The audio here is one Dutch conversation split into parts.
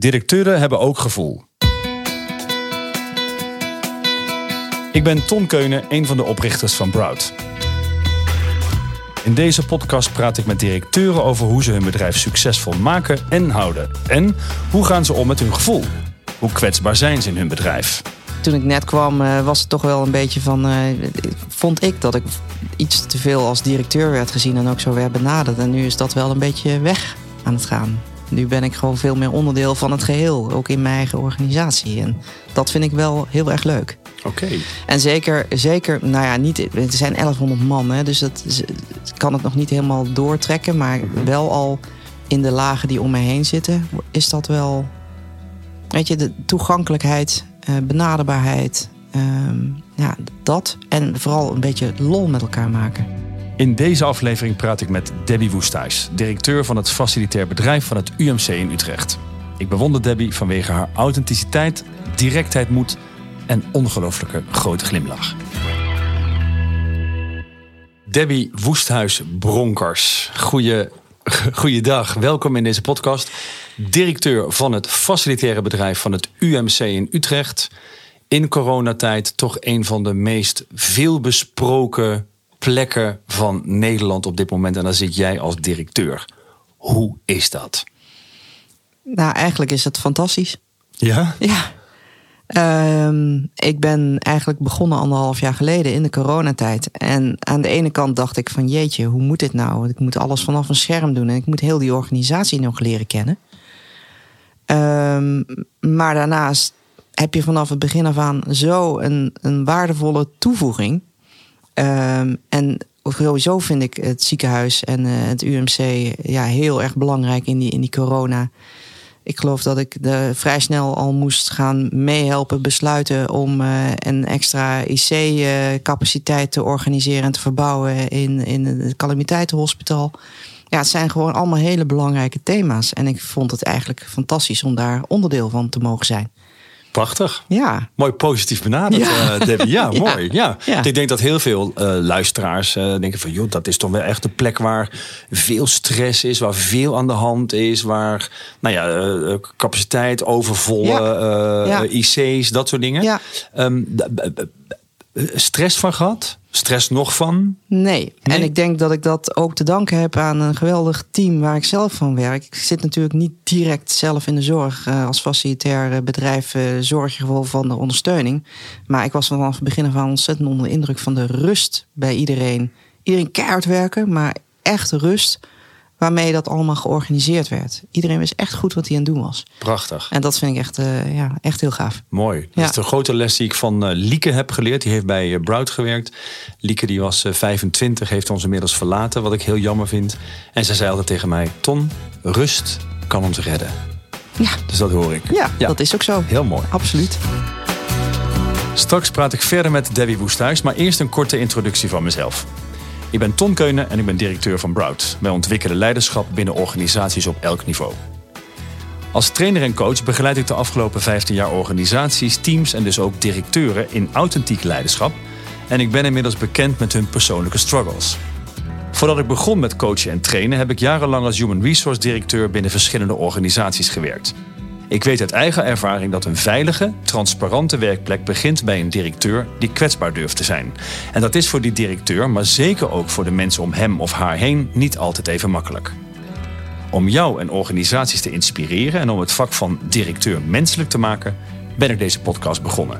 Directeuren hebben ook gevoel. Ik ben Ton Keunen, een van de oprichters van Broud. In deze podcast praat ik met directeuren over hoe ze hun bedrijf succesvol maken en houden. En hoe gaan ze om met hun gevoel? Hoe kwetsbaar zijn ze in hun bedrijf? Toen ik net kwam uh, was het toch wel een beetje van... Uh, vond ik dat ik iets te veel als directeur werd gezien en ook zo werd benaderd. En nu is dat wel een beetje weg aan het gaan. Nu ben ik gewoon veel meer onderdeel van het geheel, ook in mijn eigen organisatie. En dat vind ik wel heel erg leuk. Oké. En zeker, zeker, nou ja, niet, het zijn 1100 man, hè, dus dat kan het nog niet helemaal doortrekken. Maar wel al in de lagen die om mij heen zitten, is dat wel, weet je, de toegankelijkheid, eh, benaderbaarheid, ehm, ja, dat. En vooral een beetje lol met elkaar maken. In deze aflevering praat ik met Debbie Woesthuis, directeur van het facilitair bedrijf van het UMC in Utrecht. Ik bewonder Debbie vanwege haar authenticiteit, directheid, moed en ongelooflijke grote glimlach. Debbie Woesthuis Bronkers. Goeie, goeiedag, welkom in deze podcast. Directeur van het facilitaire bedrijf van het UMC in Utrecht. In coronatijd toch een van de meest veelbesproken plekken van Nederland op dit moment. En daar zit jij als directeur. Hoe is dat? Nou, eigenlijk is het fantastisch. Ja? Ja. Ehm, ik ben eigenlijk begonnen anderhalf jaar geleden in de coronatijd. En aan de ene kant dacht ik van jeetje, hoe moet dit nou? Ik moet alles vanaf een scherm doen en ik moet heel die organisatie nog leren kennen. Um, maar daarnaast heb je vanaf het begin af aan zo een, een waardevolle toevoeging. Um, en sowieso vind ik het ziekenhuis en uh, het UMC ja, heel erg belangrijk in die, in die corona ik geloof dat ik de, vrij snel al moest gaan meehelpen besluiten om uh, een extra IC-capaciteit te organiseren en te verbouwen in, in het calamiteitenhospitaal. Ja, het zijn gewoon allemaal hele belangrijke thema's. En ik vond het eigenlijk fantastisch om daar onderdeel van te mogen zijn. Prachtig. Ja. Mooi positief benaderd, ja. Uh, Debbie. Ja, mooi. Ja. Ik denk dat heel veel uh, luisteraars uh, denken van... joh, dat is toch wel echt een plek waar veel stress is... waar veel aan de hand is, waar nou ja, capaciteit, overvolle IC's, dat soort dingen. Um, stress van gehad? Stress nog van? Nee. En ik denk dat ik dat ook te danken heb aan een geweldig team waar ik zelf van werk. Ik zit natuurlijk niet direct zelf in de zorg. Uh, als facilitair bedrijf uh, zorg je gewoon van de ondersteuning. Maar ik was vanaf het begin aan ontzettend onder de indruk van de rust bij iedereen. Iedereen keihard werken, maar echt rust waarmee dat allemaal georganiseerd werd. Iedereen wist echt goed wat hij aan het doen was. Prachtig. En dat vind ik echt, uh, ja, echt heel gaaf. Mooi. Dat is de grote les die ik van uh, Lieke heb geleerd. Die heeft bij uh, Broud gewerkt. Lieke die was 25, heeft ons inmiddels verlaten, wat ik heel jammer vind. En zij zei altijd tegen mij, Ton, rust kan ons redden. Ja. Dus dat hoor ik. Ja, ja. dat is ook zo. Heel mooi. Absoluut. Straks praat ik verder met Debbie Woesthuis, maar eerst een korte introductie van mezelf. Ik ben Ton Keunen en ik ben directeur van Broud. Wij ontwikkelen leiderschap binnen organisaties op elk niveau. Als trainer en coach begeleid ik de afgelopen 15 jaar organisaties, teams en dus ook directeuren in authentiek leiderschap. En ik ben inmiddels bekend met hun persoonlijke struggles. Voordat ik begon met coachen en trainen heb ik jarenlang als human resource directeur binnen verschillende organisaties gewerkt. Ik weet uit eigen ervaring dat een veilige, transparante werkplek begint bij een directeur die kwetsbaar durft te zijn. En dat is voor die directeur, maar zeker ook voor de mensen om hem of haar heen, niet altijd even makkelijk. Om jou en organisaties te inspireren en om het vak van directeur menselijk te maken, ben ik deze podcast begonnen.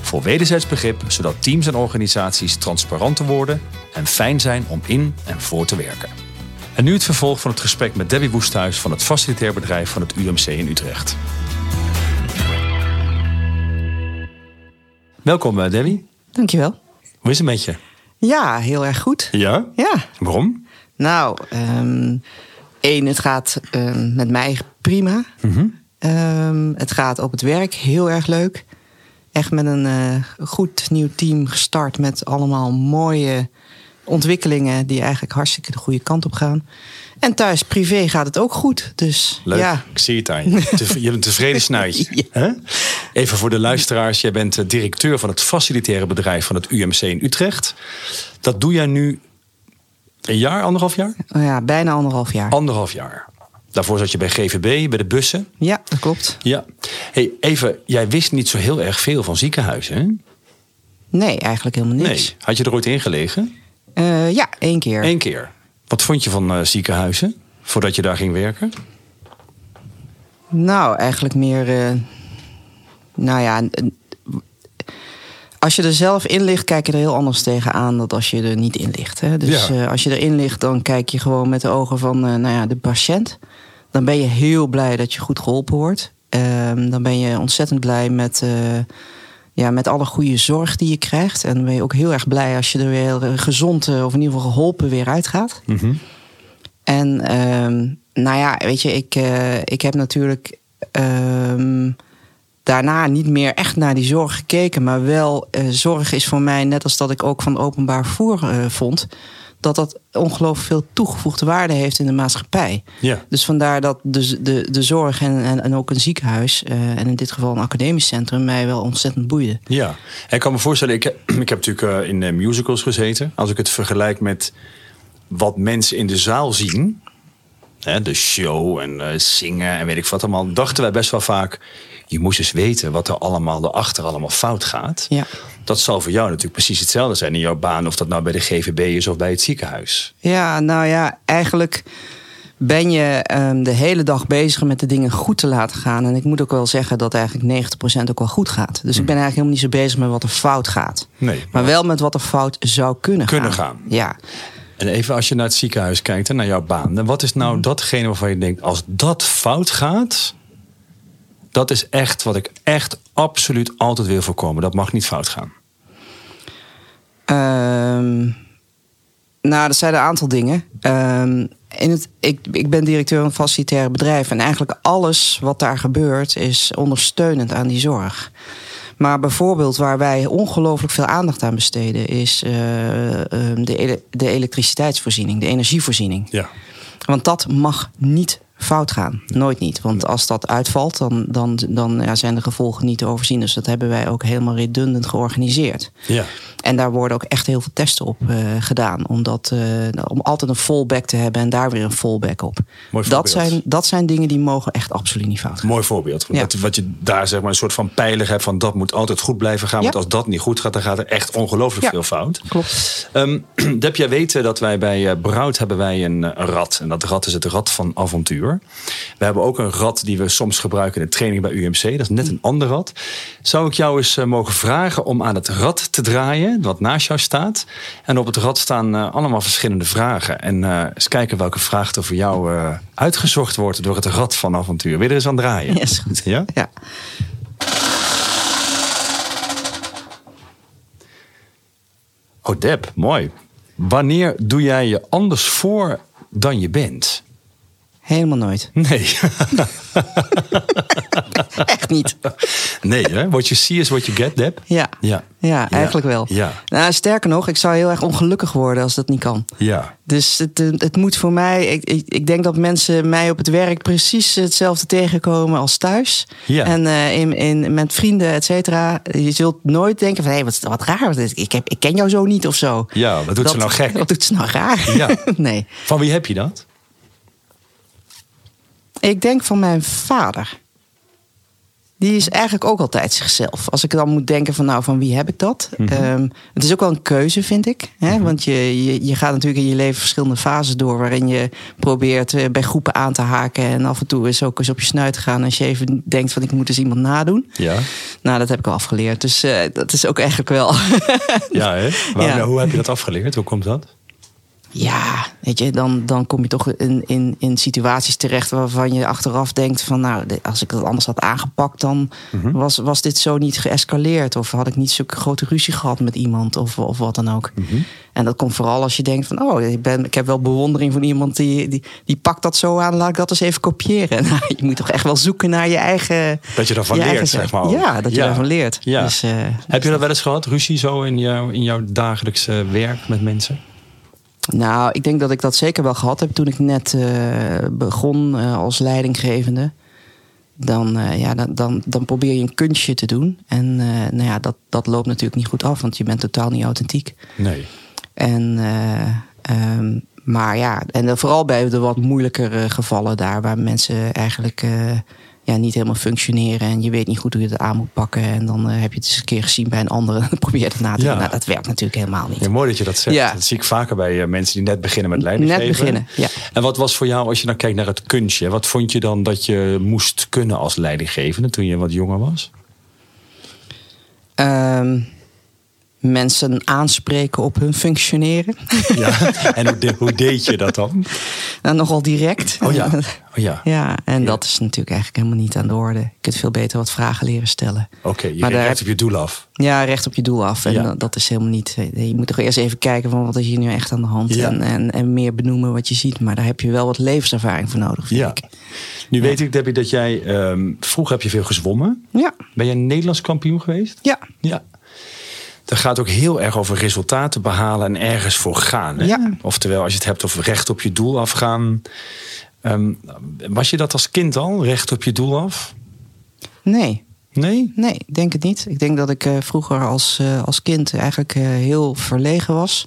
Voor wederzijds begrip, zodat teams en organisaties transparanter worden en fijn zijn om in en voor te werken. En nu het vervolg van het gesprek met Debbie Woesthuis van het facilitair bedrijf van het UMC in Utrecht. Welkom eh, Debbie. Dankjewel. Hoe is het met je? Ja, heel erg goed. Ja? Ja. Waarom? Nou, um, één, het gaat um, met mij prima. Mm -hmm. um, het gaat op het werk heel erg leuk. Echt met een uh, goed nieuw team gestart met allemaal mooie ontwikkelingen die eigenlijk hartstikke de goede kant op gaan. En thuis, privé, gaat het ook goed. Dus, Leuk, ja. ik zie het aan je. Je hebt een tevreden snuitje. ja. Even voor de luisteraars. Jij bent eh, directeur van het facilitaire bedrijf van het UMC in Utrecht. Dat doe jij nu een jaar, anderhalf jaar? Oh ja, bijna anderhalf jaar. Anderhalf jaar. Daarvoor zat je bij GVB, bij de bussen. Ja, dat klopt. Ja. Hey, even, jij wist niet zo heel erg veel van ziekenhuizen, hè? Nee, eigenlijk helemaal niks. Nee. Had je er ooit in gelegen? Uh, ja, één keer. Eén keer. Wat vond je van uh, ziekenhuizen voordat je daar ging werken? Nou, eigenlijk meer. Uh, nou ja. Als je er zelf in ligt, kijk je er heel anders tegenaan dan als je er niet in ligt. Hè? Dus ja. als je erin ligt, dan kijk je gewoon met de ogen van nou ja, de patiënt. Dan ben je heel blij dat je goed geholpen wordt. Ehm, dan ben je ontzettend blij met ja, met alle goede zorg die je krijgt. En dan ben je ook heel erg blij als je er weer gezond of in ieder geval geholpen weer uitgaat. Mm -hmm. En ehm, nou ja, weet je, ik, uh, ik heb natuurlijk um, daarna niet meer echt naar die zorg gekeken. Maar wel, uh, zorg is voor mij, net als dat ik ook van openbaar vervoer uh, vond dat dat ongelooflijk veel toegevoegde waarde heeft in de maatschappij. Ja. Dus vandaar dat de, de, de zorg en, en, en ook een ziekenhuis, uh, en in dit geval een academisch centrum, mij wel ontzettend boeide. Ja, en ik kan me voorstellen, ik, ik heb natuurlijk uh, in uh, musicals gezeten. Als ik het vergelijk met wat mensen in de zaal zien, hè, de show en zingen en weet ik wat allemaal, dachten wij best wel vaak. Je moest eens weten wat er allemaal erachter allemaal fout gaat. Ja. Dat zal voor jou natuurlijk precies hetzelfde zijn in jouw baan, of dat nou bij de GVB is of bij het ziekenhuis. Ja, nou ja, eigenlijk ben je um, de hele dag bezig met de dingen goed te laten gaan. En ik moet ook wel zeggen dat eigenlijk 90% ook wel goed gaat. Dus ik ben eigenlijk helemaal niet zo bezig met wat er fout gaat. Nee, maar, maar wel met wat er fout zou kunnen, kunnen gaan. gaan. Ja. En even als je naar het ziekenhuis kijkt en naar jouw baan. Wat is nou datgene waarvan je denkt, als dat fout gaat, dat is echt wat ik echt absoluut altijd wil voorkomen. Dat mag niet fout gaan. Um, nou, dat zijn een aantal dingen. Um, in het, ik, ik ben directeur van een facilitaire bedrijf. En eigenlijk alles wat daar gebeurt is ondersteunend aan die zorg. Maar bijvoorbeeld waar wij ongelooflijk veel aandacht aan besteden... is uh, de, ele de elektriciteitsvoorziening, de energievoorziening. Ja. Want dat mag niet fout gaan. Nooit niet. Want als dat uitvalt, dan, dan, dan ja, zijn de gevolgen niet te overzien. Dus dat hebben wij ook helemaal redundant georganiseerd. Ja. En daar worden ook echt heel veel testen op uh, gedaan. Omdat, uh, om altijd een fallback te hebben en daar weer een fallback op. Mooi dat, zijn, dat zijn dingen die mogen echt absoluut niet fout gaan. Mooi voorbeeld. Ja. Wat, wat je daar zeg maar een soort van pijler hebt van dat moet altijd goed blijven gaan. Want als dat niet goed gaat, dan gaat er echt ongelooflijk veel fout. Klopt. Um, Deb, jij weet eh, dat wij bij Brout hebben wij een, een rad. En dat rad is het rad van avontuur. We hebben ook een rad die we soms gebruiken in de training bij UMC. Dat is net een ander rad. Zou ik jou eens uh, mogen vragen om aan het rad te draaien, wat naast jou staat. En op het rad staan uh, allemaal verschillende vragen. En uh, eens kijken welke vraag er voor jou uitgezocht wordt door het rad van avontuur. Wil je er eens aan draaien? Ja, is goed. Ja? Ja. Oh, Deb, mooi. Wanneer doe jij je anders voor dan je bent? Helemaal nooit. Nee. Echt niet. Nee, hè? What you see is what you get, Deb? Ja. Ja. Ja, eigenlijk wel. Ja. Nou, sterker nog, ik zou heel erg ongelukkig worden als dat niet kan. Ja. Dus het, het moet voor mij. Ik, ik, ik denk dat mensen mij op het werk precies hetzelfde tegenkomen als thuis. Ja. En uh, in, in, met vrienden, et cetera. Je zult nooit denken van hé, hey, wat, wat raar. Ik, heb, ik ken jou zo niet of zo. Ja, wat doet dat, ze nou gek? Wat doet ze nou raar? Ja. nee. Van wie heb je dat? Ik denk van mijn vader. Die is eigenlijk ook altijd zichzelf. Als ik dan moet denken van nou, van wie heb ik dat? Mm -hmm. um, het is ook wel een keuze, vind ik. Hè? Mm -hmm. Want je, je, je, gaat natuurlijk in je leven verschillende fases door... waarin je probeert uh, bij groepen aan te haken... en af en toe is ook eens op je snuit gaan... als je even denkt van ik moet eens iemand nadoen. Ja. Nou, dat heb ik al afgeleerd. Dus uh, dat is ook eigenlijk wel... ja, hè? Waar, ja. Hoe heb je dat afgeleerd? Hoe komt dat? Ja, weet je, dan, dan kom je toch in, in, in situaties terecht waarvan je achteraf denkt van nou, als ik dat anders had aangepakt, dan mm -hmm. was, was dit zo niet geëscaleerd. Of had ik niet zo'n grote ruzie gehad met iemand of, of wat dan ook. Mm -hmm. En dat komt vooral als je denkt van oh, ik, ben, ik heb wel bewondering van iemand die, die, die pakt dat zo aan, laat ik dat eens even kopiëren. Nou, je moet toch echt wel zoeken naar je eigen. Dat je daarvan je leert, eigen, zeg maar. Ook. Ja, dat je ja. daarvan leert. Ja. Dus, uh, heb je dat wel eens gehad, ruzie zo in, jou, in jouw dagelijkse werk met mensen? Nou, ik denk dat ik dat zeker wel gehad heb toen ik net uh, begon uh, als leidinggevende. Dan, uh, ja, dan, dan, dan, probeer je een kunstje te doen. En nou ja, dat, dat loopt natuurlijk niet goed af, want je bent totaal niet authentiek. Nee. En, um, maar ja, en vooral bij de wat moeilijkere gevallen daar, waar mensen eigenlijk eh, ja, niet helemaal functioneren en je weet niet goed hoe je het aan moet pakken. En dan eh, heb je het eens een keer gezien bij een andere en probeer het na te Ja. doen. Nou, dat werkt natuurlijk helemaal niet. Ja, mooi dat je dat zegt. Ja. Dat zie ik vaker bij eh, mensen die net beginnen met leidinggeven. Net beginnen, ja. En wat was voor jou, als je dan kijkt naar het kunstje, wat vond je dan dat je moest kunnen als leidinggevende toen je wat jonger was? Ehm, mensen aanspreken op hun functioneren. Ja. en hoe, de- hoe deed je dat dan? Nou, nogal direct. Oh ja. Oh ja. Ja, en Ja. dat is natuurlijk eigenlijk helemaal niet aan de orde. Je kunt veel beter wat vragen leren stellen. Oké, je Maar ging daar op je doel af. Ja, recht op je doel af. En Ja. dat- is helemaal niet. eh, Je moet toch eerst even kijken van wat is hier nu echt aan de hand. Ja. En, en, en meer benoemen wat je ziet. Maar daar heb je wel wat levenservaring voor nodig, vind Ja. ik. Nu weet ik, Debbie, dat jij ehm, vroeger heb je veel gezwommen. Ja, Ben jij Nederlands kampioen geweest? ja, Ja. Dat gaat ook heel erg over resultaten behalen en ergens voor gaan. Hè? Ja. Oftewel, als je het hebt over recht op je doel afgaan. Ehm, was je dat als kind al, recht op je doel af? nee. Nee? Nee, ik denk het niet. Ik denk dat ik eh, vroeger als, eh, als kind eigenlijk eh, heel verlegen was.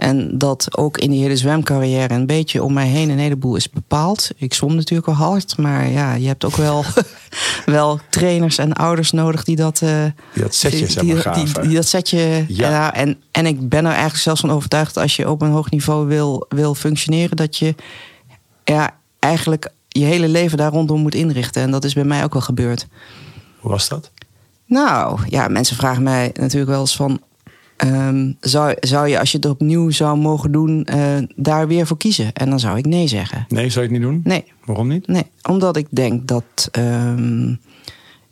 En dat ook in die hele zwemcarrière een beetje om mij heen een heleboel is bepaald. Ik zwom natuurlijk al hard, maar ja, je hebt ook wel, wel trainers en ouders nodig die dat. Die dat setje, zeg die, maar, die, dat setje. Ja. Ja. en, en ik ben er eigenlijk zelfs van overtuigd dat als je op een hoog niveau wil, wil functioneren, dat je ja, eigenlijk je hele leven daar rondom moet inrichten. En dat is bij mij ook wel gebeurd. Hoe was dat? Nou, ja, mensen vragen mij natuurlijk wel eens van... ehm, zou, zou je, als je het opnieuw zou mogen doen, eh, daar weer voor kiezen? En dan zou ik nee zeggen. Nee, zou je het niet doen? Nee, Waarom niet? nee. Omdat ik denk dat ehm,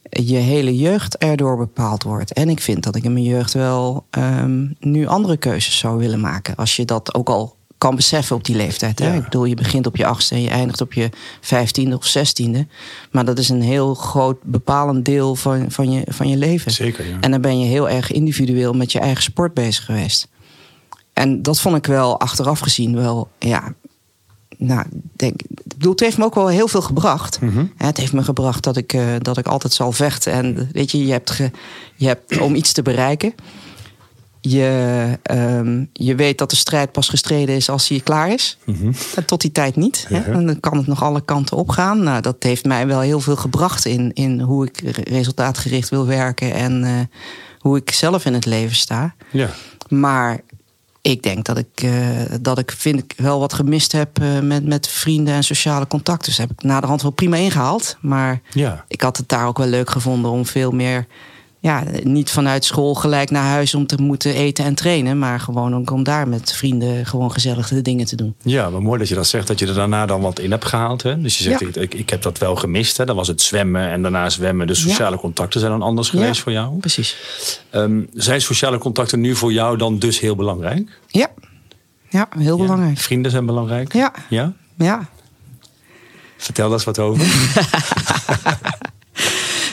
je hele jeugd erdoor bepaald wordt. En ik vind dat ik in mijn jeugd wel ehm, nu andere keuzes zou willen maken. Als je dat ook al kan beseffen op die leeftijd. Hè? Ja. Ik bedoel, je begint op je achtste en je eindigt op je vijftiende of zestiende. Maar dat is een heel groot bepalend deel van, van, je, van je leven. Zeker, ja. En dan ben je heel erg individueel met je eigen sport bezig geweest. En dat vond ik wel achteraf gezien wel, ja. Nou, denk, ik bedoel, het heeft me ook wel heel veel gebracht. Mhm. Het heeft me gebracht dat ik, eh, dat ik altijd zal vechten. En weet je, je hebt, ge- je hebt om iets te bereiken. Je, ehm, je weet dat de strijd pas gestreden is als hij klaar is. Mhm. En tot die tijd niet. Hè? En dan kan het nog alle kanten opgaan. Nou, dat heeft mij wel heel veel gebracht in, in hoe ik re- resultaatgericht wil werken en eh, hoe ik zelf in het leven sta. Ja. Maar ik denk dat ik, eh, dat ik vind ik wel wat gemist heb eh, met, met vrienden en sociale contacten. Dus heb ik naderhand wel prima ingehaald. Maar Ja. ik had het daar ook wel leuk gevonden om veel meer. Ja, niet vanuit school gelijk naar huis om te moeten eten en trainen. Maar gewoon ook om daar met vrienden gewoon gezellig de dingen te doen. Ja, maar mooi dat je dat zegt, dat je er daarna dan wat in hebt gehaald. Hè? Dus je zegt, Ja. ik, ik, ik heb dat wel gemist. Hè? Dan was het zwemmen en daarna zwemmen. De sociale contacten zijn dan anders geweest Ja. voor jou. Precies. Ehm, zijn sociale contacten nu voor jou dan dus heel belangrijk? Ja, ja heel belangrijk. Vrienden zijn belangrijk? Ja. ja? Ja. Vertel daar eens wat over.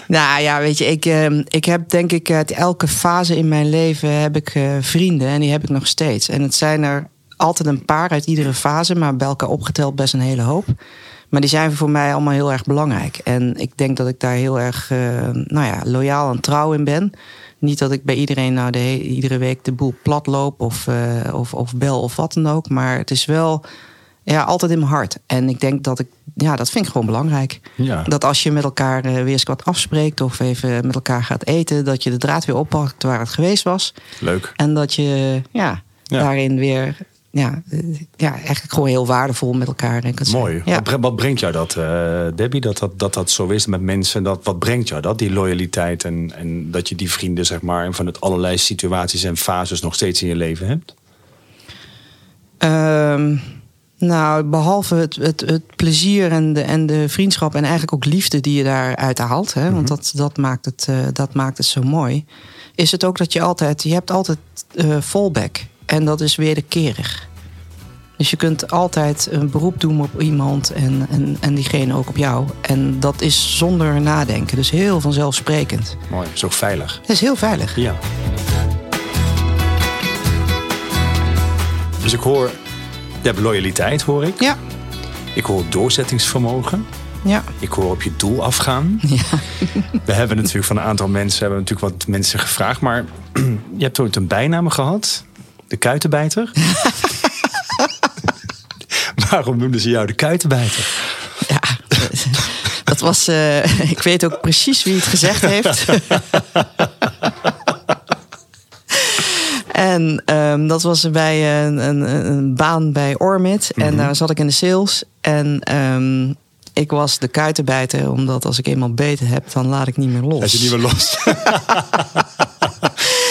Nou ja, weet je, ik, eh, ik heb denk ik uit elke fase in mijn leven heb ik eh, vrienden en die heb ik nog steeds. En het zijn er altijd een paar uit iedere fase, maar bij elkaar opgeteld best een hele hoop. Maar die zijn voor mij allemaal heel erg belangrijk. En ik denk dat ik daar heel erg eh, nou ja, loyaal en trouw in ben. Niet dat ik bij iedereen nou de iedere week de boel plat loop of, eh, of, of bel of wat dan ook. Maar het is wel ja, altijd in mijn hart. En ik denk dat ik, ja, dat vind ik gewoon belangrijk. Ja. Dat als je met elkaar eh, weer eens wat afspreekt of even met elkaar gaat eten, dat je de draad weer oppakt waar het geweest was. Leuk. En dat je ja, Ja. daarin weer ja, ja, eigenlijk gewoon heel waardevol met elkaar kunt zijn. Mooi. Ja. Wat, bre- wat brengt jou dat, eh, Debbie? Dat dat, dat dat zo is met mensen. Dat, wat brengt jou dat? Die loyaliteit en, en dat je die vrienden, zeg maar, van het allerlei situaties en fases nog steeds in je leven hebt? Ehm, nou, behalve het, het, het plezier en de, en de vriendschap en eigenlijk ook liefde die je daaruit haalt, hè, want dat, dat, maakt het, eh, dat maakt het zo mooi, is het ook dat je altijd, je hebt altijd eh fallback en dat is wederkerig. Dus je kunt altijd een beroep doen op iemand en, en, en diegene ook op jou. En dat is zonder nadenken, dus heel vanzelfsprekend. Mooi. Is ook veilig. Het is heel veilig. Ja. Dus ik hoor, je hebt loyaliteit, hoor ik. Ja, Ik hoor doorzettingsvermogen. ja, Ik hoor op je doel afgaan. ja. We hebben natuurlijk van een aantal mensen, hebben natuurlijk wat mensen gevraagd. Maar je hebt ooit een bijnaam gehad. De kuitenbijter. Waarom noemden ze jou de kuitenbijter? Ja, dat was. eh, ik weet ook precies wie het gezegd heeft. En ehm, dat was bij een, een, een baan bij Ormit. En daar zat ik in de sales. En ehm, ik was de kuitenbijter, omdat als ik eenmaal beten heb, dan laat ik niet meer los. Hij is niet meer los.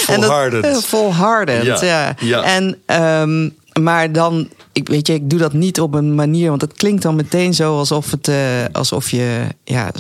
En dat- Volhardend. eh, volhardend, Ja, ja. ja. En, ehm, maar dan, ik weet je, ik doe dat niet op een manier, want het klinkt dan meteen zo alsof, het, eh, alsof je ja,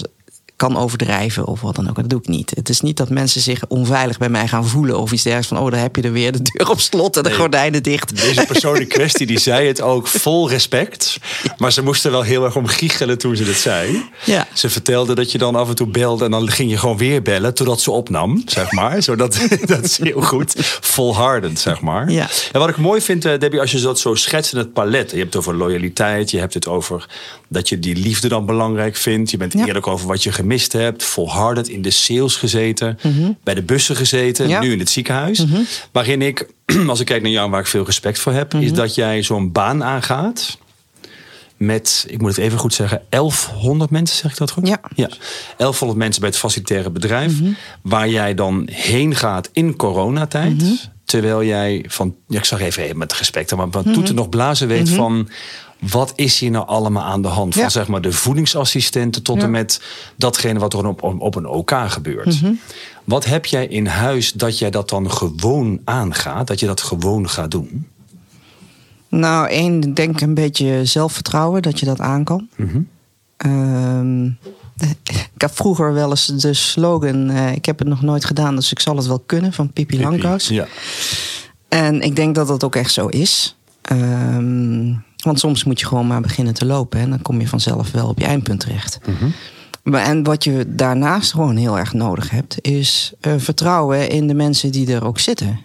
kan overdrijven of wat dan ook. Dat doe ik niet. Het is niet dat mensen zich onveilig bij mij gaan voelen of iets dergelijks van, oh, daar heb je er weer de deur op slot en de Nee. gordijnen dicht. Deze persoon in kwestie die zei het ook vol respect. Maar ze moesten wel heel erg om giechelen toen ze het zei. Ja. Ze vertelde dat je dan af en toe belde en dan ging je gewoon weer bellen totdat ze opnam, zeg maar. Zodat, dat is heel goed. Volhardend, zeg maar. Ja. En wat ik mooi vind, eh, Debbie, als je dat zo schetst in het palet. Je hebt het over loyaliteit, je hebt het over dat je die liefde dan belangrijk vindt. Je bent Ja. eerlijk over wat je gemist hebt. Volhardend in de sales gezeten, bij de bussen gezeten, Ja. nu in het ziekenhuis. Waarin ik, als ik kijk naar jou, waar ik veel respect voor heb, is dat jij zo'n baan aangaat met, ik moet het even goed zeggen, 1100 mensen, zeg ik dat goed? Ja. ja. 1100 mensen bij het facilitaire bedrijf, waar jij dan heen gaat in coronatijd. Terwijl jij van, ja, ik zag even met respect, maar van toeten nog blazen weet van. Wat is hier nou allemaal aan de hand? Van Ja. zeg maar de voedingsassistenten tot Ja. en met datgene wat er op, op, op een OK gebeurt. Wat heb jij in huis dat jij dat dan gewoon aangaat? Dat je dat gewoon gaat doen? Nou, één, denk een beetje zelfvertrouwen dat je dat aan kan. Ehm, ik heb vroeger wel eens de slogan: eh, Ik heb het nog nooit gedaan, dus ik zal het wel kunnen van Pippi Langkous. Ja. En ik denk dat dat ook echt zo is. Ehm, want soms moet je gewoon maar beginnen te lopen en dan kom je vanzelf wel op je eindpunt terecht. Maar, en wat je daarnaast gewoon heel erg nodig hebt, is eh, vertrouwen in de mensen die er ook zitten.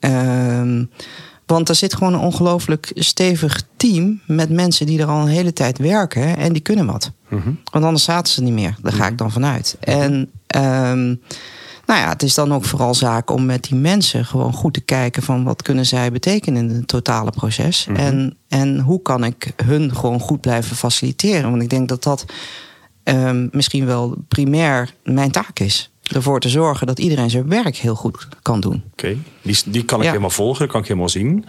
Ehm, want er zit gewoon een ongelooflijk stevig team met mensen die er al een hele tijd werken en die kunnen wat. Want anders zaten ze niet meer. Daar ga ik dan vanuit. En ehm, nou ja, het is dan ook vooral zaak om met die mensen gewoon goed te kijken van wat kunnen zij betekenen in het totale proces. en, en hoe kan ik hun gewoon goed blijven faciliteren. Want ik denk dat dat ehm, misschien wel primair mijn taak is. Ervoor te zorgen dat iedereen zijn werk heel goed kan doen. Oké, die, die kan ik Ja. helemaal volgen, dat kan ik helemaal zien.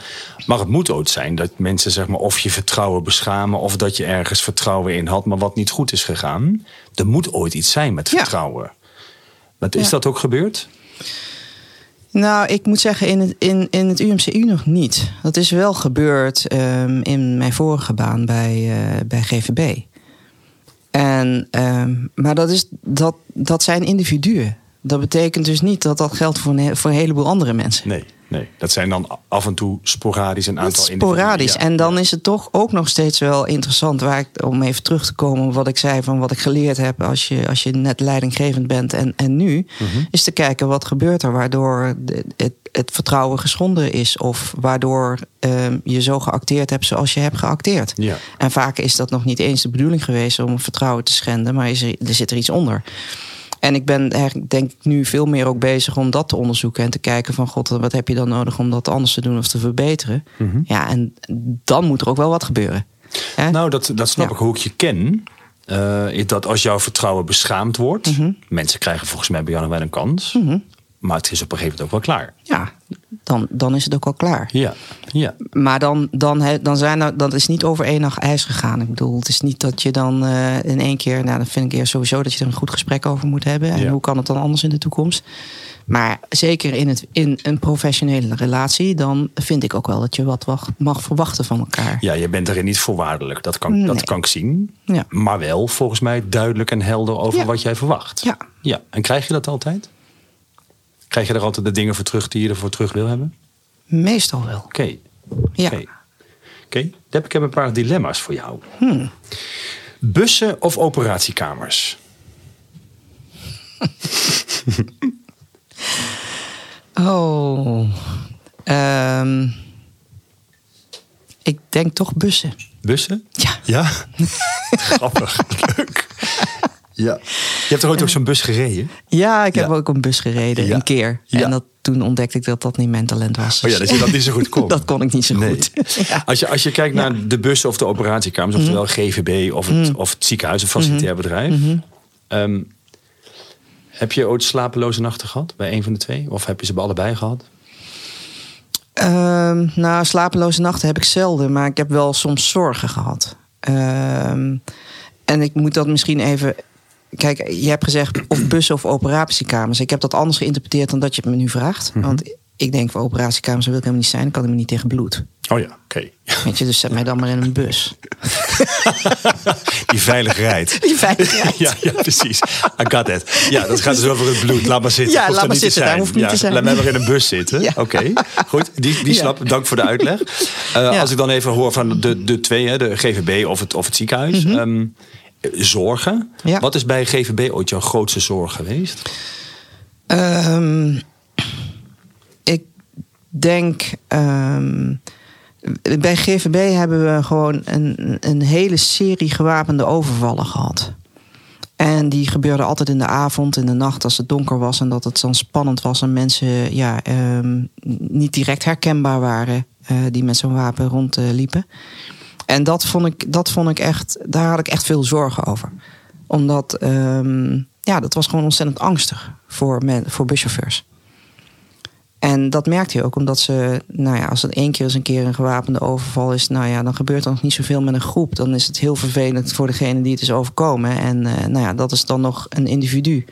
Maar het moet ook zijn dat mensen zeg maar, of je vertrouwen beschamen... of dat je ergens vertrouwen in had, maar wat niet goed is gegaan. Er moet ooit iets zijn met Ja. vertrouwen. Wat, is Ja. dat ook gebeurd? Nou, ik moet zeggen, in het, in, in het UMCU nog niet. Dat is wel gebeurd ehm, in mijn vorige baan bij, eh, bij GVB. En, ehm, maar dat, is, dat, dat zijn individuen. Dat betekent dus niet dat dat geldt voor een, voor een heleboel andere mensen. Nee, nee. Dat zijn dan af en toe sporadisch een aantal individuen. sporadisch. Ja. En dan is het toch ook nog steeds wel interessant, waar ik, om even terug te komen wat ik zei van wat ik geleerd heb als je, als je net leidinggevend bent en, en nu, Mhm. is te kijken wat gebeurt er waardoor het, het vertrouwen geschonden is of waardoor ehm, je zo geacteerd hebt zoals je hebt geacteerd. Ja. En vaak is dat nog niet eens de bedoeling geweest om vertrouwen te schenden, maar is er, er zit er iets onder. En ik ben denk ik nu veel meer ook bezig om dat te onderzoeken en te kijken van god, wat heb je dan nodig om dat anders te doen of te verbeteren? Ja, en dan moet er ook wel wat gebeuren. Nou, dat, dat snap Ja. ik hoe ik je ken. Eh, is dat als jouw vertrouwen beschaamd wordt... Mhm. mensen krijgen volgens mij bij jou nog wel een kans... maar het is op een gegeven moment ook wel klaar. ja, dan, dan is het ook al klaar. Ja, ja. Maar dan, dan, dan zijn er, dat is niet over één nacht ijs gegaan. Ik bedoel, het is niet dat je dan eh, in één keer, nou, dan vind ik eerst sowieso dat je er een goed gesprek over moet hebben. En Ja. hoe kan het dan anders in de toekomst? Maar zeker in, het, in een professionele relatie, dan vind ik ook wel dat je wat wacht- mag verwachten van elkaar. Ja, je bent erin niet voorwaardelijk. Dat kan, dat kan ik zien. Ja. Maar wel volgens mij duidelijk en helder over Ja. wat jij verwacht. Ja. ja. En krijg je dat altijd? Krijg je er altijd de dingen voor terug die je ervoor terug wil hebben? Meestal wel. Oké. Ja. Oké. Oké. Deb, ik heb een paar dilemma's voor jou. Hmm. Bussen of operatiekamers? Oh. Ehm, ik denk toch bussen. Bussen? Ja. Ja? Grappig. Leuk. Ja. Je hebt er ooit ook zo'n bus gereden? Ja, ik heb Ja. ook een bus gereden, Ja. een keer. Ja. En dat, toen ontdekte ik dat dat niet mijn talent was. Oh ja, dat dat niet zo goed kon. dat kon ik niet zo Nee. goed. Als je, als je kijkt naar de bussen of de operatiekamers, oftewel GVB of het, of het ziekenhuis, een facilitair bedrijf. ehm, heb je ooit slapeloze nachten gehad bij een van de twee? Of heb je ze bij allebei gehad? Ehm, nou, slapeloze nachten heb ik zelden, maar ik heb wel soms zorgen gehad. Ehm, en ik moet dat misschien even. Kijk, je hebt gezegd of bussen of operatiekamers. Ik heb dat anders geïnterpreteerd dan dat je het me nu vraagt. Want ik denk voor operatiekamers wil ik helemaal niet zijn. Dan kan ik me niet tegen bloed. Oh ja, oké. Weet je, dus zet mij dan maar in een bus. Die veilig rijdt. Die veiligheid. Ja, ja, precies. I got it. Ja, dat gaat dus over het bloed. Laat maar zitten. Ja, laat maar zitten. Daar zijn. hoeft niet Ja, te zijn. Laat mij maar in een bus zitten. Ja. Oké, goed. Die, die Ja. snap. Dank voor de uitleg. Eh. Als ik dan even hoor van de, de twee, hè, de GVB of het, of het ziekenhuis. ehm, zorgen. Ja. Wat is bij GVB ooit jouw grootste zorg geweest? Ehm, ik denk. ehm, bij GVB hebben we gewoon een, een hele serie gewapende overvallen gehad. En die gebeurden altijd in de avond, in de nacht, als het donker was en dat het dan spannend was en mensen ja, ehm, niet direct herkenbaar waren eh, die met zo'n wapen rondliepen. En dat vond, ik, dat vond ik echt, daar had ik echt veel zorgen over. Omdat, ehm, ja, dat was gewoon ontzettend angstig voor, men, voor buschauffeurs. En dat merkte je ook, omdat ze, nou ja, als het één keer eens een keer een gewapende overval is, nou ja, dan gebeurt er nog niet zoveel met een groep. Dan is het heel vervelend voor degene die het is overkomen. En eh, nou ja, dat is dan nog een individu.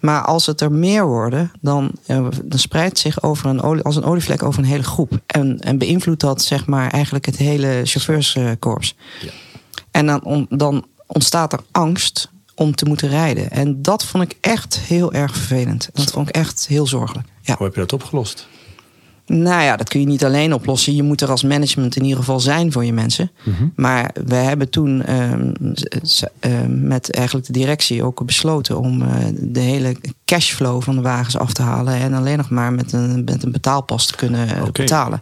Maar als het er meer worden, dan, eh, dan spreidt zich over een olie, als een olievlek over een hele groep. En, en beïnvloedt dat zeg maar eigenlijk het hele chauffeurskorps. Ja. En dan, on- dan ontstaat er angst om te moeten rijden. En dat vond ik echt heel erg vervelend. Dat vond ik echt heel zorgelijk. Ja. Hoe heb je dat opgelost? Nou ja, dat kun je niet alleen oplossen. Je moet er als management in ieder geval zijn voor je mensen. Maar we hebben toen ehm, ehm, met eigenlijk de directie ook besloten om eh, de hele cashflow van de wagens af te halen. En alleen nog maar met een, met een betaalpas te kunnen eh, betalen.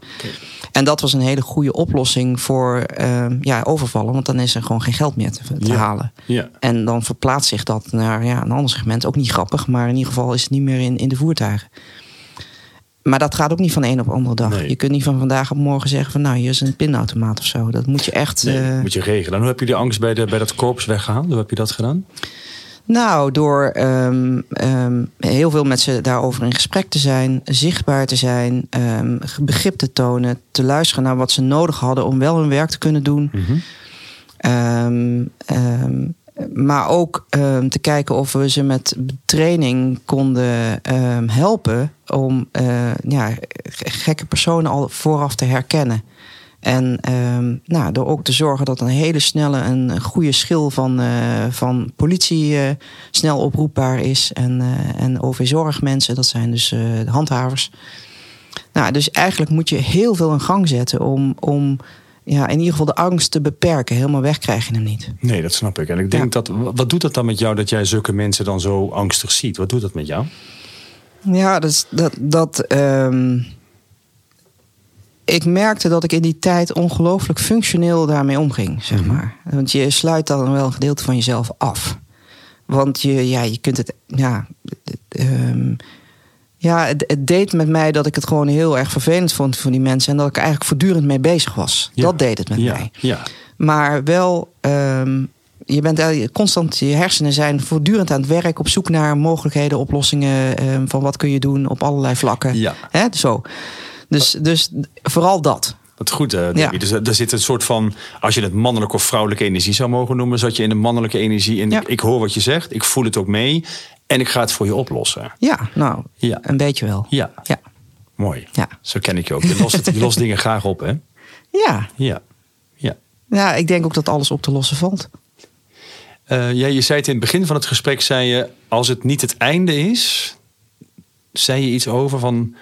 En dat was een hele goede oplossing voor ehm, ja, overvallen. Want dan is er gewoon geen geld meer te, te Ja. halen. Ja. En dan verplaatst zich dat naar ja, een ander segment. Ook niet grappig, maar in ieder geval is het niet meer in, in de voertuigen. Maar dat gaat ook niet van de een op de andere dag. Nee. Je kunt niet van vandaag op morgen zeggen van nou, hier is een pinautomaat of zo. Dat moet je echt. Nee, eh, moet je regelen. En hoe heb je die angst bij, de, bij dat korps weggehaald? Hoe heb je dat gedaan? Nou, door ehm, ehm, heel veel met ze daarover in gesprek te zijn, zichtbaar te zijn, ehm, begrip te tonen, te luisteren naar wat ze nodig hadden om wel hun werk te kunnen doen. Ehm, maar ook ehm, te kijken of we ze met training konden ehm, helpen om eh, ja, gekke personen al vooraf te herkennen. En ehm, nou, door ook te zorgen dat een hele snelle en goede schil van, eh, van politie eh, snel oproepbaar is. En, en OV-zorgmensen, dat zijn dus de handhavers. Nou, dus eigenlijk moet je heel veel in gang zetten om, om ja, in ieder geval de angst te beperken. Helemaal weg krijg je hem niet. Nee, dat snap ik. En ik denk Ja. dat. Wat doet dat dan met jou dat jij zulke mensen dan zo angstig ziet? Wat doet dat met jou? Ja, dat, is- dat, dat ehm, ik merkte dat ik in die tijd ongelooflijk functioneel daarmee omging, zeg maar. Want je sluit dan wel een gedeelte van jezelf af. Want je, ja, je kunt het, ja, ehm, ja het, het deed met mij dat ik het gewoon heel erg vervelend vond voor die mensen. En dat ik eigenlijk voortdurend mee bezig was. Ja. Dat deed het met ja, mij. Ja. Maar wel, ehm, je bent constant, je hersenen zijn voortdurend aan het werk op zoek naar mogelijkheden, oplossingen ehm, van wat kun je doen op allerlei vlakken. Ja. Hè, zo. Dus, dus vooral dat. Wat goed, eh. Ja. Dus er er zit een soort van, als je het mannelijke of vrouwelijke energie zou mogen noemen, zat je in de mannelijke energie. En Ja. ik, hoor wat je zegt, ik voel het ook mee en ik ga het voor je oplossen. Ja, nou, Ja. een beetje wel. Ja, Ja. mooi. Ja. Zo ken ik je ook. Je lost, het, je lost dingen graag op, hè? Ja. Ja. ja. ja, ik denk ook dat alles op te lossen valt. Eh, ja, je zei het in het begin van het gesprek, zei je, als het niet het einde is, zei je iets over van,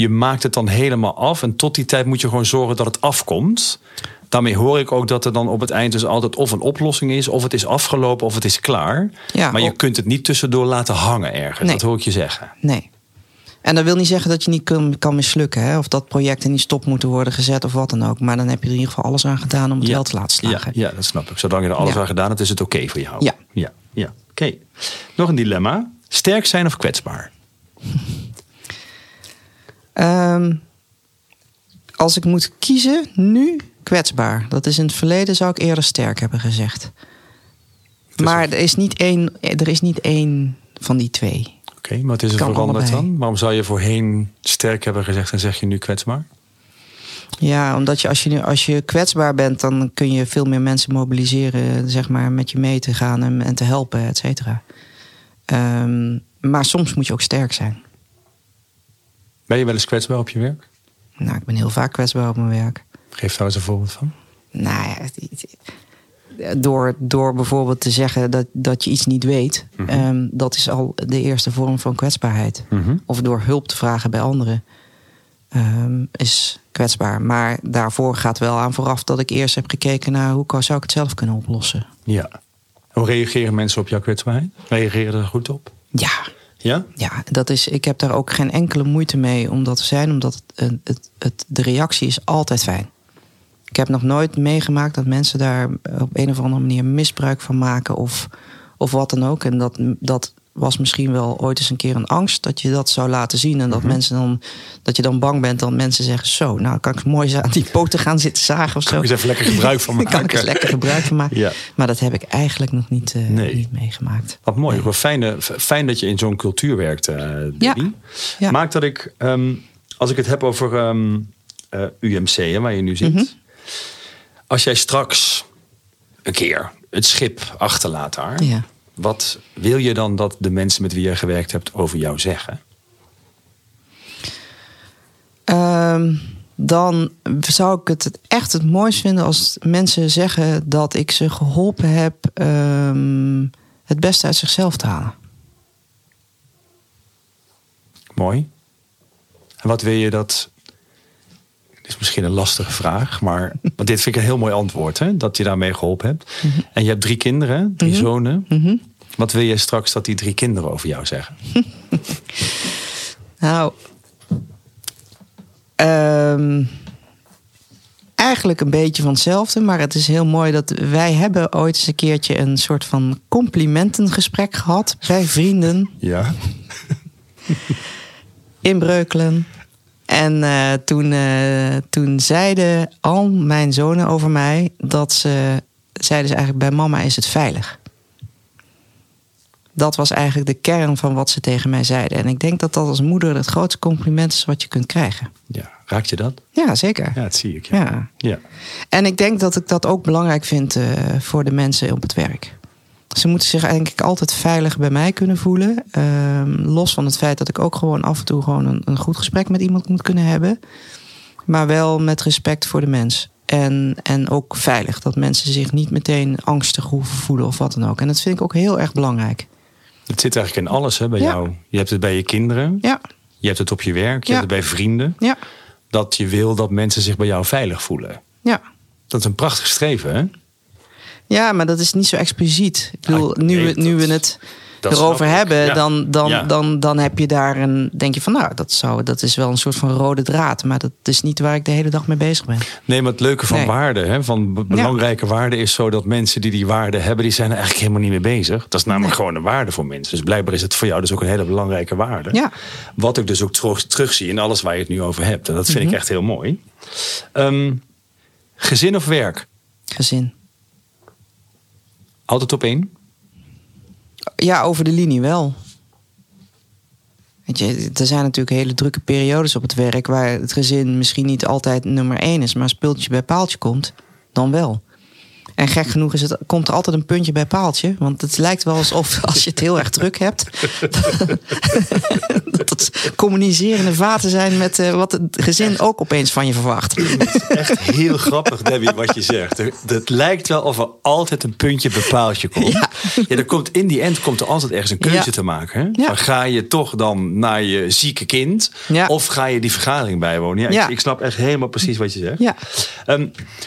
je maakt het dan helemaal af en tot die tijd moet je gewoon zorgen dat het afkomt. Daarmee hoor ik ook dat er dan op het eind dus altijd of een oplossing is, of het is afgelopen, of het is klaar. Ja, maar je kunt het niet tussendoor laten hangen ergens. Nee. Dat hoor ik je zeggen. Nee. En dat wil niet zeggen dat je niet kan, kan mislukken. Hè? Of dat projecten niet stop moeten worden gezet of wat dan ook. Maar dan heb je er in ieder geval alles aan gedaan om het Ja. wel te laten Ja, slagen. ja, dat snap ik. Zolang je er alles Ja. aan gedaan hebt, is het oké voor jou. Ja. Ja, ja. Oké, nog een dilemma. Sterk zijn of kwetsbaar? Ehm, als ik moet kiezen, nu kwetsbaar. Dat is in het verleden zou ik eerder sterk hebben gezegd. Maar er is niet één, er is niet één van die twee. Oké, maar wat is er veranderd allebei. dan? Waarom zou je voorheen sterk hebben gezegd en zeg je nu kwetsbaar? Ja, omdat je als, je nu- als je kwetsbaar bent, dan kun je veel meer mensen mobiliseren, zeg maar, met je mee te gaan en, en te helpen, et cetera. Ehm, maar soms moet je ook sterk zijn. Ben je wel eens kwetsbaar op je werk? Nou, ik ben heel vaak kwetsbaar op mijn werk. Geef daar eens een voorbeeld van. Nou ja, door, door bijvoorbeeld te zeggen dat, dat je iets niet weet, ehm, dat is al de eerste vorm van kwetsbaarheid. Mhm. Of door hulp te vragen bij anderen ehm, is kwetsbaar. Maar daarvoor gaat wel aan vooraf dat ik eerst heb gekeken naar hoe kan- zou ik het zelf kunnen oplossen. Ja. Hoe reageren mensen op jouw kwetsbaarheid? Reageren er goed op? Ja, Ja? ja dat is, ik heb daar ook geen enkele moeite mee om dat te zijn, omdat het, het, het- de reactie is altijd fijn. Ik heb nog nooit meegemaakt dat mensen daar op een of andere manier misbruik van maken of, of wat dan ook. En dat, dat was misschien wel ooit eens een keer een angst dat je dat zou laten zien. En dat mensen dan dat je dan bang bent dat mensen zeggen: Zo, nou kan ik mooi aan die poten gaan zitten zagen of zo. Kan ik eens even lekker gebruik van Daar kan ik maken. eens lekker gebruik van maken. Ja. Maar dat heb ik eigenlijk nog niet, Nee. niet meegemaakt. Wat mooi. Nee. Wat Fijn, dat je in zo'n cultuur werkt, eh Ja. Maakt dat ik, ehm, als ik het heb over ehm, eh, UMC, hè, waar je nu zit. Mhm. Als jij straks een keer het schip achterlaat daar. Ja. Wat wil je dan dat de mensen met wie je gewerkt hebt over jou zeggen? Ehm, dan zou ik het echt het mooist vinden als mensen zeggen dat ik ze geholpen heb ehm, het beste uit zichzelf te halen. Mooi. En wat wil je dat... Dit is misschien een lastige vraag, maar want dit vind ik een heel mooi antwoord, hè? dat je daarmee geholpen hebt. En je hebt drie kinderen, drie zonen. Mhm. Wat wil je straks dat die drie kinderen over jou zeggen? Nou, ehm, eigenlijk een beetje van hetzelfde, maar het is heel mooi dat wij hebben ooit eens een keertje een soort van complimentengesprek gehad bij vrienden. Ja. in Breukelen. En eh, toen, eh, toen zeiden al mijn zonen over mij dat ze zeiden ze eigenlijk bij mama is het veilig. Dat was eigenlijk de kern van wat ze tegen mij zeiden. En ik denk dat dat als moeder het grootste compliment is wat je kunt krijgen. ja. Raakt je dat? Ja, zeker. Ja, dat zie ik. Ja. Ja. ja. En ik denk dat ik dat ook belangrijk vind eh, voor de mensen op het werk. Ze moeten zich ik altijd veilig bij mij kunnen voelen. Ehm, los van het feit dat ik ook gewoon af en toe gewoon een, een goed gesprek met iemand moet kunnen hebben. Maar wel met respect voor de mens. En, en ook veilig. Dat mensen zich niet meteen angstig hoeven voelen of wat dan ook. En dat vind ik ook heel erg belangrijk. Het zit eigenlijk in alles hè, bij Ja. jou. Je hebt het bij je kinderen. Ja, Je hebt het op je werk. Je Ja. hebt het bij vrienden. ja, Dat je wil dat mensen zich bij jou veilig voelen. ja. Dat is een prachtig streven, hè? Ja, maar dat is niet zo expliciet. Ik bedoel, Ah, nu, we, nu dat- we het dat erover hebben, Ja. dan, dan, Ja. dan, dan heb je daar een. Denk je van, nou, dat, zou, dat is wel een soort van rode draad. Maar dat is niet waar ik de hele dag mee bezig ben. Nee, maar het leuke van Nee. waarde, hè, van be- belangrijke waarden, is zo dat mensen die die waarde hebben, die zijn er eigenlijk helemaal niet mee bezig. Dat is namelijk Nee. gewoon een waarde voor mensen. Dus blijkbaar is het voor jou dus ook een hele belangrijke waarde. Ja. Wat ik dus ook terug, terugzie in alles waar je het nu over hebt. En dat vind Mhm. ik echt heel mooi. Ehm, gezin of werk? Gezin. Altijd op één? Ja, over de linie wel. Weet je, er zijn natuurlijk hele drukke periodes op het werk waar het gezin misschien niet altijd nummer één is, maar speeltje bij paaltje komt, dan wel. En gek genoeg is het, komt er altijd een puntje bij paaltje. Want het lijkt wel alsof als je het heel erg druk hebt. dat het communicerende vaten zijn met eh, wat het gezin ook opeens van je verwacht. Echt heel grappig, Debbie, wat je zegt. Het lijkt wel of er altijd een puntje bepaaltje komt. Ja. er komt in die end komt er altijd ergens een keuze Ja. te maken. Hè? Ja. Ga je toch dan naar je zieke kind? Ja. Of ga je die vergadering bijwonen? Ja, Ja. Ik, ik snap echt helemaal precies wat je zegt. Ja.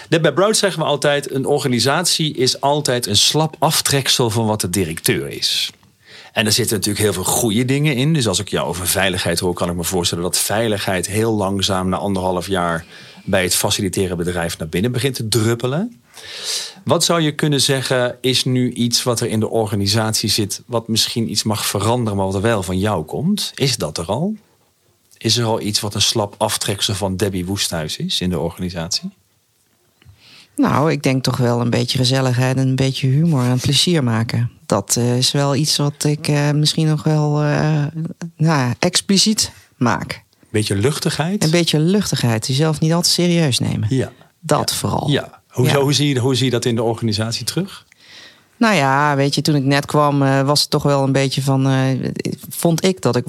De- bij Broad zeggen we altijd... een organisatie is altijd een slap aftreksel van wat de directeur is. En er zitten natuurlijk heel veel goede dingen in. Dus als ik jou over veiligheid hoor, kan ik me voorstellen dat veiligheid heel langzaam na anderhalf jaar bij het faciliteren bedrijf naar binnen begint te druppelen. Wat zou je kunnen zeggen is nu iets wat er in de organisatie zit, wat misschien iets mag veranderen, maar wat er wel van jou komt? Is dat er al? Is er al iets wat een slap aftreksel van Debbie Woesthuis is in de organisatie? Nou, ik denk toch wel een beetje gezelligheid en een beetje humor en plezier maken. Dat uh, is wel iets wat ik uh, misschien nog wel uh, nou, expliciet maak. Beetje luchtigheid? Een beetje luchtigheid. Jezelf niet altijd serieus nemen. Ja. Dat ja. vooral. Ja. Hoe, Ja. hoe, zie je, hoe zie je dat in de organisatie terug? Nou ja, weet je, toen ik net kwam eh, was het toch wel een beetje van... eh, vond ik dat ik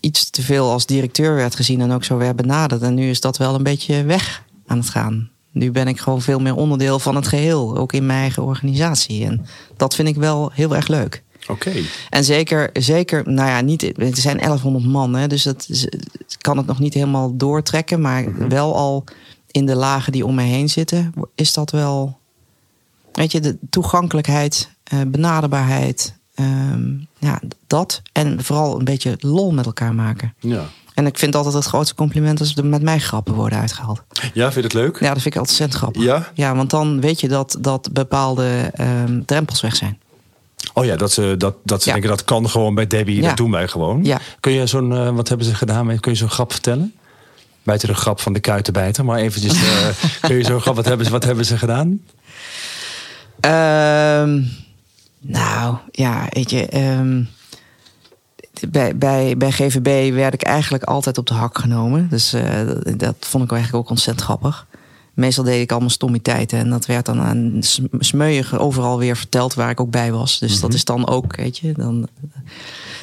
iets te veel als directeur werd gezien en ook zo werd benaderd. En nu is dat wel een beetje weg aan het gaan. Nu ben ik gewoon veel meer onderdeel van het geheel, ook in mijn eigen organisatie. En dat vind ik wel heel erg leuk. Oké. En zeker, zeker, nou ja, niet, het zijn 1100 man, hè, dus dat is- kan het nog niet helemaal doortrekken. Maar wel al in de lagen die om mij heen zitten, is dat wel, weet je, de toegankelijkheid, eh, benaderbaarheid, ehm, ja, dat. En vooral een beetje lol met elkaar maken. Ja. En ik vind altijd het grootste compliment als er met mij grappen worden uitgehaald. ja, vind je het leuk? Ja, dat vind ik altijd ontzettend grappig. Ja? Ja, want dan weet je dat, dat bepaalde ehm, drempels weg zijn. Oh ja, dat ze, dat, dat ze Ja. denken dat kan gewoon bij Debbie. Ja. Dat doen wij gewoon. Ja. Kun je zo'n, eh, wat hebben ze gedaan? met- Kun je zo'n grap vertellen? Buiten de grap van de kuitenbijter. Maar eventjes, eh, kun je zo'n grap, wat hebben, ze, wat hebben ze gedaan? Ehm, nou, ja, weet je. ehm, bij, bij, bij GVB werd ik eigenlijk altijd op de hak genomen. Dus eh, dat, vond ik eigenlijk ook ontzettend grappig. Meestal deed ik allemaal stommiteiten. En dat werd dan aan sm- smeuïg overal weer verteld waar ik ook bij was. Dus dat is dan ook, weet je, dan,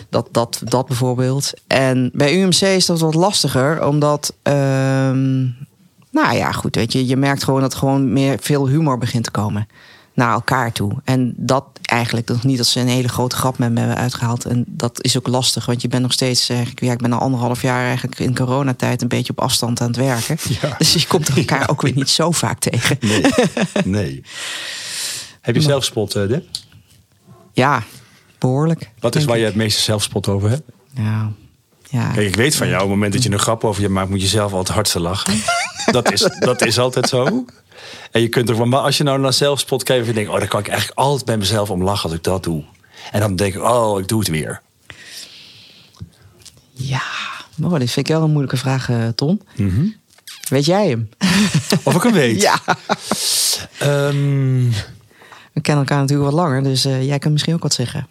dat, dat, dat bijvoorbeeld. En bij UMC is dat wat lastiger, omdat... ehm, nou ja, goed, weet je, je merkt gewoon dat er gewoon meer veel humor begint te komen naar elkaar toe. En dat eigenlijk nog niet dat ze een hele grote grap met me hebben uitgehaald. En dat is ook lastig, want je bent nog steeds eigenlijk, ja, ik ben al anderhalf jaar eigenlijk in coronatijd een beetje op afstand aan het werken. Ja. Dus je komt elkaar ook weer niet zo vaak tegen. Nee. nee. Heb je zelfspot, eh, Deb? Ja, behoorlijk. Wat is waar ik. je het meeste zelfspot over hebt? Nou, ja. Kijk, ik weet van jou, op het moment dat je een grap over je maakt, moet je zelf altijd het hardste lachen. Dat, is, dat is altijd zo. En je kunt er van, maar als je nou naar zelfspot kijkt, en denkt, oh, dan kan ik eigenlijk altijd bij mezelf om lachen als ik dat doe. En dan denk ik, oh, ik doe het weer. Ja, oh, dit vind ik wel een moeilijke vraag, eh, Ton. Weet jij hem? Of ik hem weet. ja. Ehm, We kennen elkaar natuurlijk wat langer, dus eh, jij kunt misschien ook wat zeggen.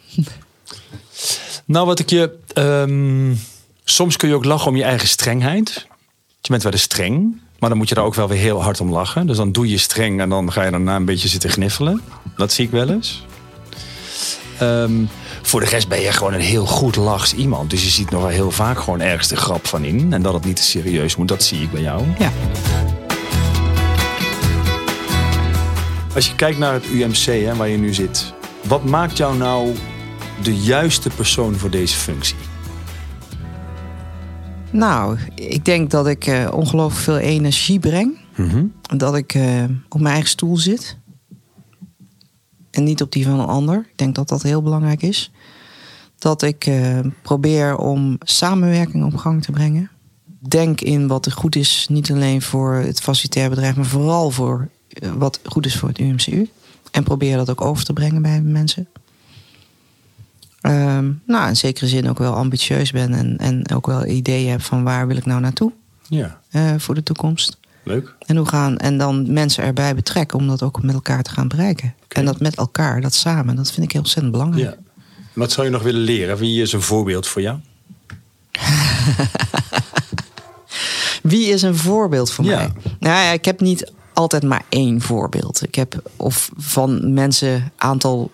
nou, wat ik je. ehm, soms kun je ook lachen om je eigen strengheid. Je bent wel eens streng, maar dan moet je daar ook wel weer heel hard om lachen. Dus dan doe je streng en dan ga je daarna een beetje zitten gniffelen. Dat zie ik wel eens. Ehm, voor de rest ben je gewoon een heel goed lachs iemand. Dus je ziet nog wel heel vaak gewoon ergens de grap van in. En dat het niet te serieus moet, dat zie ik bij jou. Ja. Als je kijkt naar het UMC, hè, waar je nu zit. Wat maakt jou nou de juiste persoon voor deze functie? Nou, ik denk dat ik eh, ongelooflijk veel energie breng. Dat ik eh, op mijn eigen stoel zit. En niet op die van een ander. Ik denk dat dat heel belangrijk is. Dat ik eh, probeer om samenwerking op gang te brengen. Denk in wat er goed is, niet alleen voor het facilitair bedrijf, maar vooral voor wat goed is voor het UMCU. En probeer dat ook over te brengen bij mensen. Ehm, nou, in zekere zin ook wel ambitieus ben en, en ook wel ideeën heb van waar wil ik nou naartoe Ja, eh, voor de toekomst. leuk. En hoe gaan en dan mensen erbij betrekken om dat ook met elkaar te gaan bereiken. En dat met elkaar, dat samen, dat vind ik heel ontzettend belangrijk. Ja. Wat zou je nog willen leren? Wie is een voorbeeld voor jou? Wie is een voorbeeld voor Ja. mij? Nou ja, ik heb niet altijd maar één voorbeeld. Ik heb of van mensen aantal,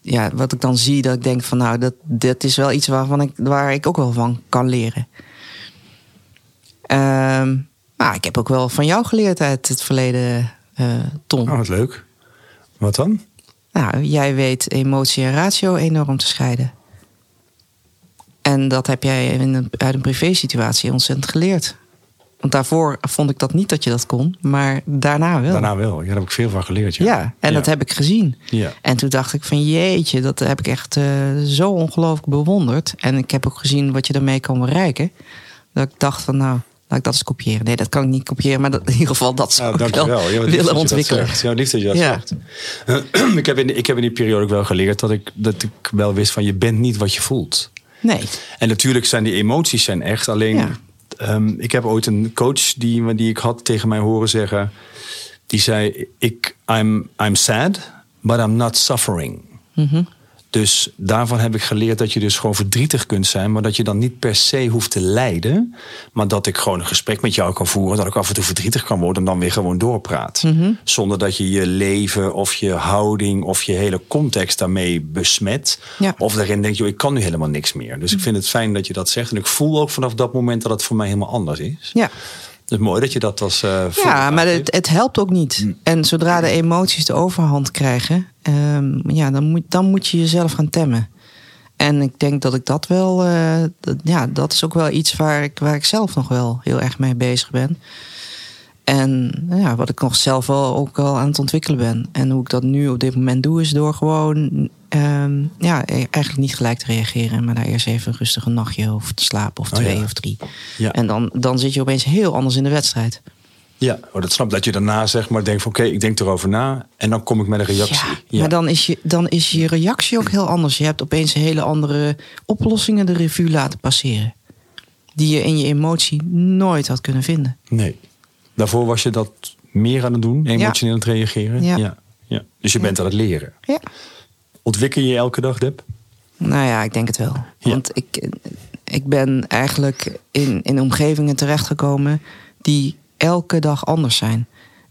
ja, wat ik dan zie, dat ik denk van nou, dat, dat is wel iets waarvan ik, waar ik ook wel van kan leren. Ehm, maar ik heb ook wel van jou geleerd uit het verleden, eh Tom. Oh, wat leuk. Wat dan? Nou, jij weet emotie en ratio enorm te scheiden. En dat heb jij in een, uit een privésituatie ontzettend geleerd. Want daarvoor vond ik dat niet dat je dat kon, maar daarna wel. Daarna wel. Ja, daar heb ik veel van geleerd. Ja, Ja, en dat heb ik gezien. Ja. En toen dacht ik van jeetje, dat heb ik echt eh, zo ongelooflijk bewonderd. En ik heb ook gezien wat je daarmee kan bereiken. Dat ik dacht van nou, Laat ik dat eens kopiëren. Nee, dat kan ik niet kopiëren, maar dat, in ieder geval dat zou Nou, ik wel. Ja, willen ontwikkelen. Ja, lief dat je dat Ja. zegt. ik, heb in, ik heb in die periode ook wel geleerd dat ik, dat ik wel wist van je bent niet wat je voelt. Nee. En natuurlijk zijn die emoties zijn echt. Alleen, Ehm, ik heb ooit een coach die, die ik had tegen mij horen zeggen. Die zei, ik, I'm, I'm sad, but I'm not suffering. Mhm. Dus daarvan heb ik geleerd dat je dus gewoon verdrietig kunt zijn, maar dat je dan niet per se hoeft te lijden. Maar dat ik gewoon een gesprek met jou kan voeren, dat ik af en toe verdrietig kan worden en dan weer gewoon doorpraat. Mhm. Zonder dat je je leven of je houding of je hele context daarmee besmet. Ja. Of daarin denkt, joh, ik kan nu helemaal niks meer. Dus ik vind het fijn dat je dat zegt. En ik voel ook vanaf dat moment dat het voor mij helemaal anders is. Ja. Het is mooi dat je dat als. voorbeeld Ja, maar het, het helpt ook niet. Mm. En zodra de emoties de overhand krijgen, ehm, ja, dan, moet, dan moet je jezelf gaan temmen. En ik denk dat ik dat wel, eh, dat, ja, dat is ook wel iets waar ik, waar ik zelf nog wel heel erg mee bezig ben. En ja, wat ik nog zelf wel ook wel aan het ontwikkelen ben. En hoe ik dat nu op dit moment doe, is door gewoon ehm, ja, eigenlijk niet gelijk te reageren. Maar daar eerst even rustig een nachtje over te slapen, of Oh, twee ja. of drie. Ja. En dan, dan zit je opeens heel anders in de wedstrijd. Ja, oh, dat snap. Dat je daarna zeg maar denkt van oké, ik denk erover na. En dan kom ik met een reactie. Ja, maar dan is, je, dan is je reactie ook heel anders. Je hebt opeens hele andere oplossingen de revue laten passeren. Die je in je emotie nooit had kunnen vinden. Nee. Daarvoor was je dat meer aan het doen, emotioneel aan het reageren. Ja. ja. Dus je bent aan het leren. Ja. Ontwikkel je je elke dag, Deb? Nou ja, ik denk het wel. Want ik, ik ben eigenlijk in, in omgevingen terechtgekomen die elke dag anders zijn.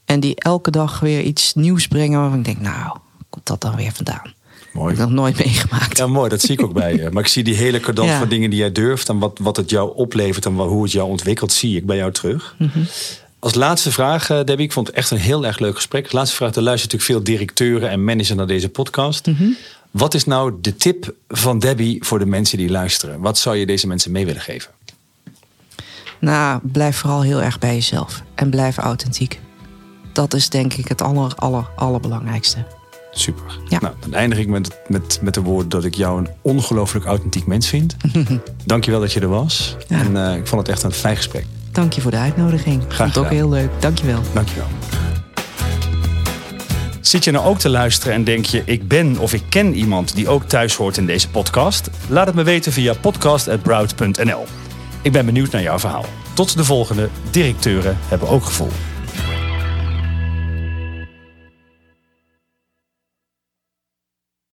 En die elke dag weer iets nieuws brengen waarvan ik denk, nou, komt dat dan weer vandaan? Mooi. Heb ik nog nooit meegemaakt. Ja, mooi. Dat zie ik ook bij je. Maar ik zie die hele cadans Ja. van dingen die jij durft... en wat, wat het jou oplevert en hoe het jou ontwikkelt... zie ik bij jou terug. Mhm. Als laatste vraag, eh, Debbie. Ik vond het echt een heel erg leuk gesprek. Als laatste vraag. Er luisteren natuurlijk veel directeuren en managers naar deze podcast. Mhm. Wat is nou de tip van Debbie voor de mensen die luisteren? Wat zou je deze mensen mee willen geven? Nou, blijf vooral heel erg bij jezelf. En blijf authentiek. Dat is denk ik het aller, aller, allerbelangrijkste. Super. Ja. Nou, dan eindig ik met, met, met de woorden dat ik jou een ongelooflijk authentiek mens vind. Dankjewel dat je er was. Ja. En eh, ik vond het echt een fijn gesprek. Dank je voor de uitnodiging. Vond het ook heel leuk. Dank je wel. Dankjewel. Zit je nou ook te luisteren en denk je, ik ben of ik ken iemand die ook thuis hoort in deze podcast? Laat het me weten via podcast.broud.nl. Ik ben benieuwd naar jouw verhaal. Tot de volgende. Directeuren hebben ook gevoel.